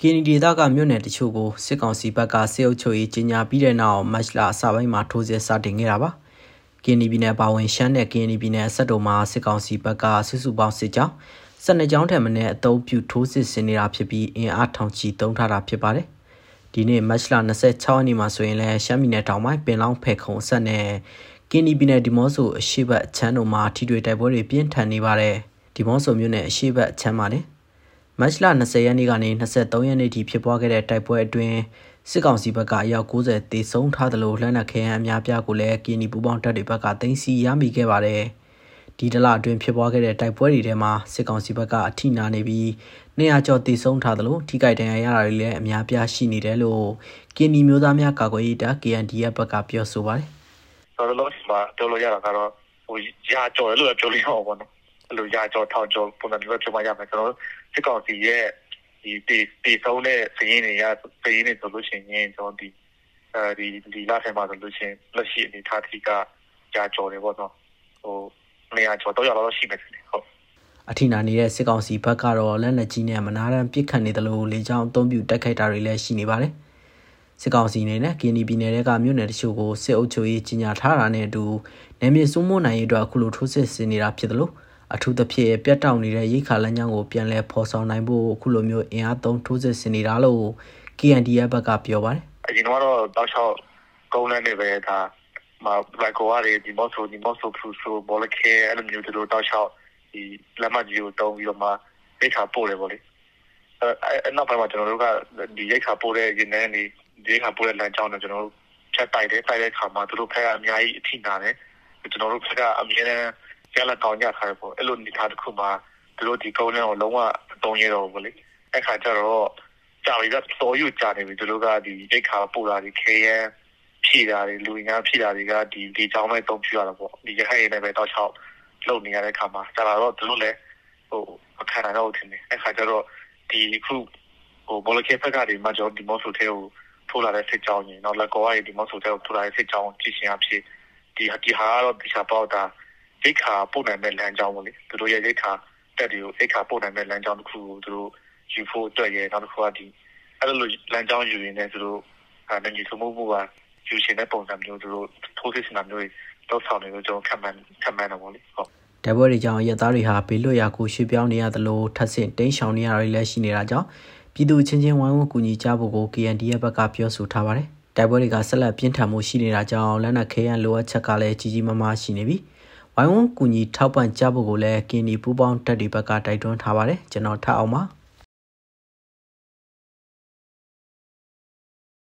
ကင်းဒီဒေသကမြို့နယ်တချို့ကိုစစ်ကောင်စီဘက်ကစစ်အုပ်ချုပ်ရေးကြီးညာပြီးတဲ့နောက်မတ်လအစပိုင်းမှာထိုးစစ်စတင်ခဲ့တာပါကင်းဒီပြည်နယ်ပါဝင်ရှမ်းနဲ့ကင်းဒီပြည်နယ်ဆက်တုံမှာစစ်ကောင်စီဘက်ကစုစုပေါင်းစစ်ကြောင်းစစ်နှစ်ကြောင်းထက်မနည်းအုံပြုထိုးစစ်ဆင်နေတာဖြစ်ပြီးအင်အားထောင်ချီတုံးထားတာဖြစ်ပါတယ်ဒီနေ့မတ်လ26ရက်နေ့မှာဆိုရင်လည်းရှမ်းပြည်နယ်တောင်ပိုင်းပင်လောင်းဖဲခုံဆက်နဲ့ကင်းဒီပြည်နယ်ဒီမော့ဆိုအရှိတ်အချမ်းတို့မှာထိတွေ့တိုက်ပွဲတွေပြင်းထန်နေပါတယ်ဒီမော့ဆိုမြို့နယ်အရှိတ်အချမ်းမှာလည်း မတ်လ20ရက်နေ့ကနေ23ရက်နေ့ထိဖြစ်ပွားခဲ့တဲ့တိုက်ပွဲအတွင်းစစ်ကောင်စီဘက်ကအယောက်90တေဆုံးထားသလိုလက်နက်ခဲယမ်းအများပြားကိုလည်းကင်းဒီပူပေါင်းတပ်တွေဘက်ကတင်စီရမိခဲ့ပါတယ်။ဒီတလအတွင်းဖြစ်ပွားခဲ့တဲ့တိုက်ပွဲတွေထဲမှာစစ်ကောင်စီဘက်ကအထိနာနေပြီး200ကျော်တေဆုံးထားသလိုထိခိုက်ဒဏ်ရာရတာတွေလည်းအများပြားရှိနေတယ်လို့ကင်းဒီမျိုးသားများကာကွယ်ရေးတပ် KNDF ဘက်ကပြောဆိုပါတယ်။တော်တော်လို့မှာပြောလို့ရတာကတော့ဟိုရာကျော်လို့ပြောလို့ရအောင်ပေါ့နော်။အဲ့လိုရာကျော်ထောင်ကျော်ပုံစံမျိုးဖြစ်မှရမယ်ကျွန်တော် စစ်ကောင်စီရဲ့ဒီဒီဒီဆုံးတဲ့စရင်းတွေကစရင်းတွေဆိုလို့ရှိရင်ကျွန်တော်ဒီအဲဒီဒီလာထဲမှာဆိုလို့ရှိရင်လက်ရှိအနေထားထိကကြာကျော်တယ်ပေါ့နော်ဟိုနေရာကျော်တော့ရတော့ရှိမယ်ဟုတ်အထိနာနေတဲ့စစ်ကောင်စီဘက်ကတော့လက်နက်ကြီးနဲ့မနာတမ်းပစ်ခတ်နေတယ်လို့လေကြောင်းအုံပြုတိုက်ခိုက်တာတွေလည်းရှိနေပါတယ်စစ်ကောင်စီအနေနဲ့ကင်းဒီပြည်နယ်ကမြို့နယ်တချို့ကိုစစ်အုပ်ချုပ်ရေးကြီးညာထားတာနဲ့အတူနယ်မြေစိုးမိုးနိုင်ရေးအတွက်အခုလိုထိုးစစ်ဆင်နေတာဖြစ်တယ်လို့ အထူးသဖြင့်ပြတ်တောက်နေတဲ့ရိခါလမ်းကြောင်းကိုပြန်လည်ဖော်ဆောင်နိုင်ဖို့အခုလိုမျိုးအင်အားသုံးထိုးစစ်ဆင်နေတာလို့ KNDF ဘက်ကပြောပါတယ်။အရင်ကတော့တောက်လျှောက်ကုန်းလမ်းတွေပဲဒါမလိုက်ကောရီဒီမော့ဆိုဒီမော့ဆိုဖရူဆိုဘောလခဲအဲ့လိုမျိုးတို့တောက်လျှောက်ဒီလက်မကြီးကိုတုံးပြီးတော့မှရိခါပို့တယ်ပေါ့လေ။အဲအဲ့နောက်ပိုင်းမှာကျွန်တော်တို့ကဒီရိခါပို့တဲ့ရင်းနှန်းနေဒီရိခါပို့တဲ့လမ်းကြောင်းတော့ကျွန်တော်တို့ဖြတ်တိုက်တယ်တိုက်တဲ့အခါမှာတို့ဖက်ကအများကြီးအထိနာတယ်ကျွန်တော်တို့ဖက်ကအမြဲတမ်း ရလက်ကောင်းကြထားတယ်ပေါ့အဲ့လိုနေထားတစ်ခုမှာသူတို့ဒီကုန်းလန်းကိုလုံးဝအတုံးရတော့ဘူးလေအဲ့ခါကျတော့ကြာပြီကတော်ယူကြာနေပြီသူတို့ကဒီဒိတ်ခါပို့တာဒီခေရန်ဖြည့်တာတွေလူငါဖြည့်တာတွေကဒီဒီကြောင်းမဲ့တုံးပြရတာပေါ့ဒီရဟဲ့နေပဲတော့ချောက်လုံနေရတဲ့ခါမှာကြာလာတော့သူတို့လည်းဟိုအခါတော့ထင်တယ်အဲ့ခါကျတော့ဒီခုဟိုဘောလကေဖက်ကဒီမှာကျော်ဒီမော့ဆိုထဲကိုထိုးလာတဲ့စစ်ကြောင်းကြီးနောက်လက်ကောရဒီမော့ဆိုထဲကိုထိုးလာတဲ့စစ်ကြောင်းကြည့်ရှင်အဖြစ်ဒီဒီဟာကတော့ဒီချာပေါတာ ရိတ်ခါပို့နိုင်မဲ့လမ်းကြောင်းပေါ့လေသူတို့ရဲ့ရိတ်ခါတက်တွေကိုရိတ်ခါပို့နိုင်မဲ့လမ်းကြောင်းတစ်ခုကိုသူတို့ယူဖို့အတွက်ရနောက်တစ်ခုကဒီအဲ့လိုလမ်းကြောင်းယူရင်းနဲ့သူတို့အဲငြိထုံမှုမှုကယူရှင်တဲ့ပုံစံမျိုးသူတို့ထိုးစစ်စင်တာမျိုးတွေတော့ဆောင်နေလို့ကျွန်တော်ခံမှန်းခံမှန်းတော့ပေါ့လေဟုတ်တပွဲတွေကြောင့်ရဲသားတွေဟာဘေးလွတ်ရာကိုရွှေ့ပြောင်းနေရသလိုထပ်ဆင့်တိန်းရှောင်နေရတာတွေလည်းရှိနေတာကြောင့်ပြည်သူချင်းချင်းဝိုင်းဝန်းကူညီကြဖို့ကို KNDF ဘက်ကပြောဆိုထားပါတယ်။တိုက်ပွဲတွေကဆက်လက်ပြင်းထန်မှုရှိနေတာကြောင့်လက်နက်ခဲယမ်းလိုအပ်ချက်ကလည်းကြီးကြီးမားမားရှိနေပြီး ဝိုင်းဝန်းကူညီထောက်ပံ့ကြဖို့ကိုလည်းကင်းဒီပူပေါင်းတက်ဒီဘက်ကတိုက်တွန်းထားပါတယ်ကျွန်တော်ထပ်အောင်ပါ